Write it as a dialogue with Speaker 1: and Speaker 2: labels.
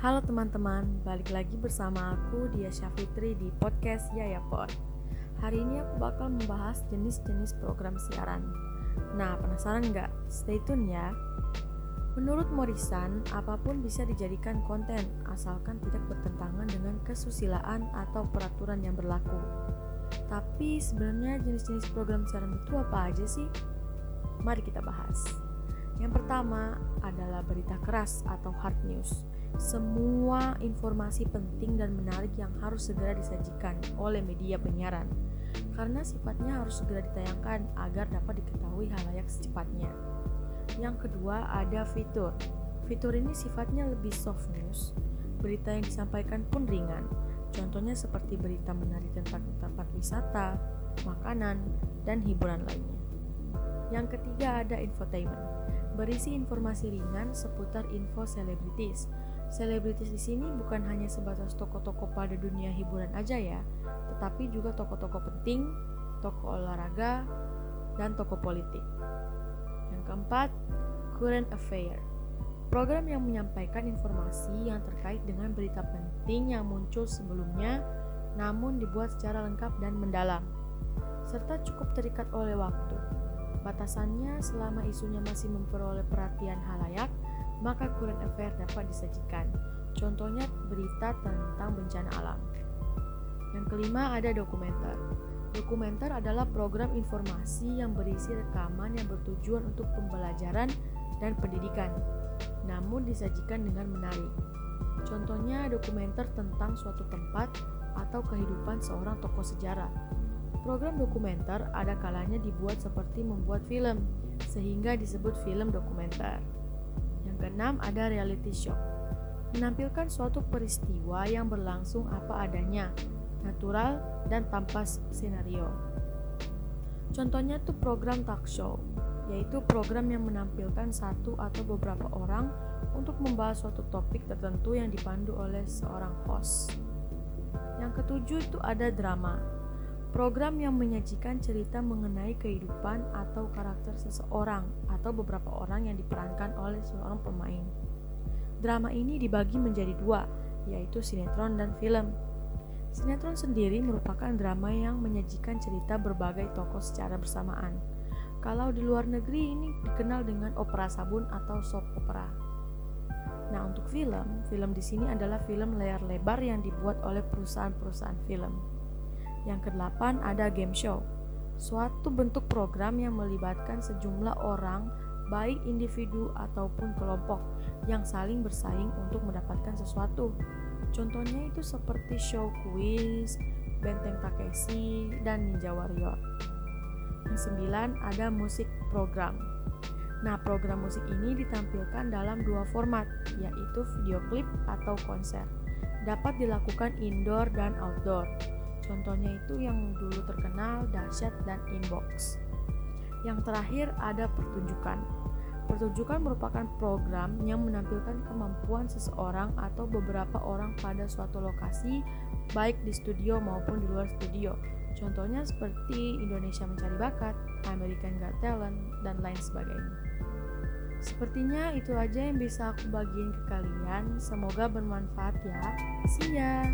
Speaker 1: Halo teman-teman, balik lagi bersama aku Dia Syafitri di podcast Yaya Pod. Hari ini aku bakal membahas jenis-jenis program siaran. Nah, penasaran nggak? Stay tune ya. Menurut Morrison, apa pun bisa dijadikan konten asalkan tidak bertentangan dengan kesusilaan atau peraturan yang berlaku. Tapi sebenarnya jenis-jenis program siaran itu apa aja sih? Mari kita bahas. Yang pertama adalah berita keras atau hard news semua informasi penting dan menarik yang harus segera disajikan oleh media penyiaran karena sifatnya harus segera ditayangkan agar dapat diketahui halayak secepatnya. Yang kedua ada fitur. Fitur ini sifatnya lebih soft news. Berita yang disampaikan pun ringan. Contohnya seperti berita menarik tentang tempat wisata, makanan, dan hiburan lainnya. Yang ketiga ada infotainment. Berisi informasi ringan seputar info selebritis, Selebritis di sini bukan hanya sebatas toko-toko pada dunia hiburan aja ya, tetapi juga toko-toko penting, toko olahraga, dan toko politik. Yang keempat, current affair. Program yang menyampaikan informasi yang terkait dengan berita penting yang muncul sebelumnya namun dibuat secara lengkap dan mendalam serta cukup terikat oleh waktu. Batasannya selama isunya masih memperoleh perhatian halayak maka current affair dapat disajikan. Contohnya berita tentang bencana alam. Yang kelima ada dokumenter. Dokumenter adalah program informasi yang berisi rekaman yang bertujuan untuk pembelajaran dan pendidikan, namun disajikan dengan menarik. Contohnya dokumenter tentang suatu tempat atau kehidupan seorang tokoh sejarah. Program dokumenter ada kalanya dibuat seperti membuat film, sehingga disebut film dokumenter. Keenam ada reality show. Menampilkan suatu peristiwa yang berlangsung apa adanya, natural dan tanpa skenario. Contohnya tuh program talk show, yaitu program yang menampilkan satu atau beberapa orang untuk membahas suatu topik tertentu yang dipandu oleh seorang host. Yang ketujuh itu ada drama, Program yang menyajikan cerita mengenai kehidupan atau karakter seseorang atau beberapa orang yang diperankan oleh seorang pemain. Drama ini dibagi menjadi dua, yaitu sinetron dan film. Sinetron sendiri merupakan drama yang menyajikan cerita berbagai tokoh secara bersamaan. Kalau di luar negeri ini dikenal dengan opera sabun atau soap opera. Nah, untuk film, film di sini adalah film layar lebar yang dibuat oleh perusahaan-perusahaan film. Yang kedelapan ada game show, suatu bentuk program yang melibatkan sejumlah orang, baik individu ataupun kelompok, yang saling bersaing untuk mendapatkan sesuatu. Contohnya itu seperti show quiz, Benteng Takeshi, dan Ninja Warrior. Yang sembilan ada musik program. Nah, program musik ini ditampilkan dalam dua format, yaitu video klip atau konser. Dapat dilakukan indoor dan outdoor. Contohnya itu yang dulu terkenal, dahsyat, dan inbox. Yang terakhir ada pertunjukan. Pertunjukan merupakan program yang menampilkan kemampuan seseorang atau beberapa orang pada suatu lokasi, baik di studio maupun di luar studio. Contohnya seperti Indonesia Mencari Bakat, American Got Talent, dan lain sebagainya. Sepertinya itu aja yang bisa aku bagiin ke kalian. Semoga bermanfaat ya. See ya.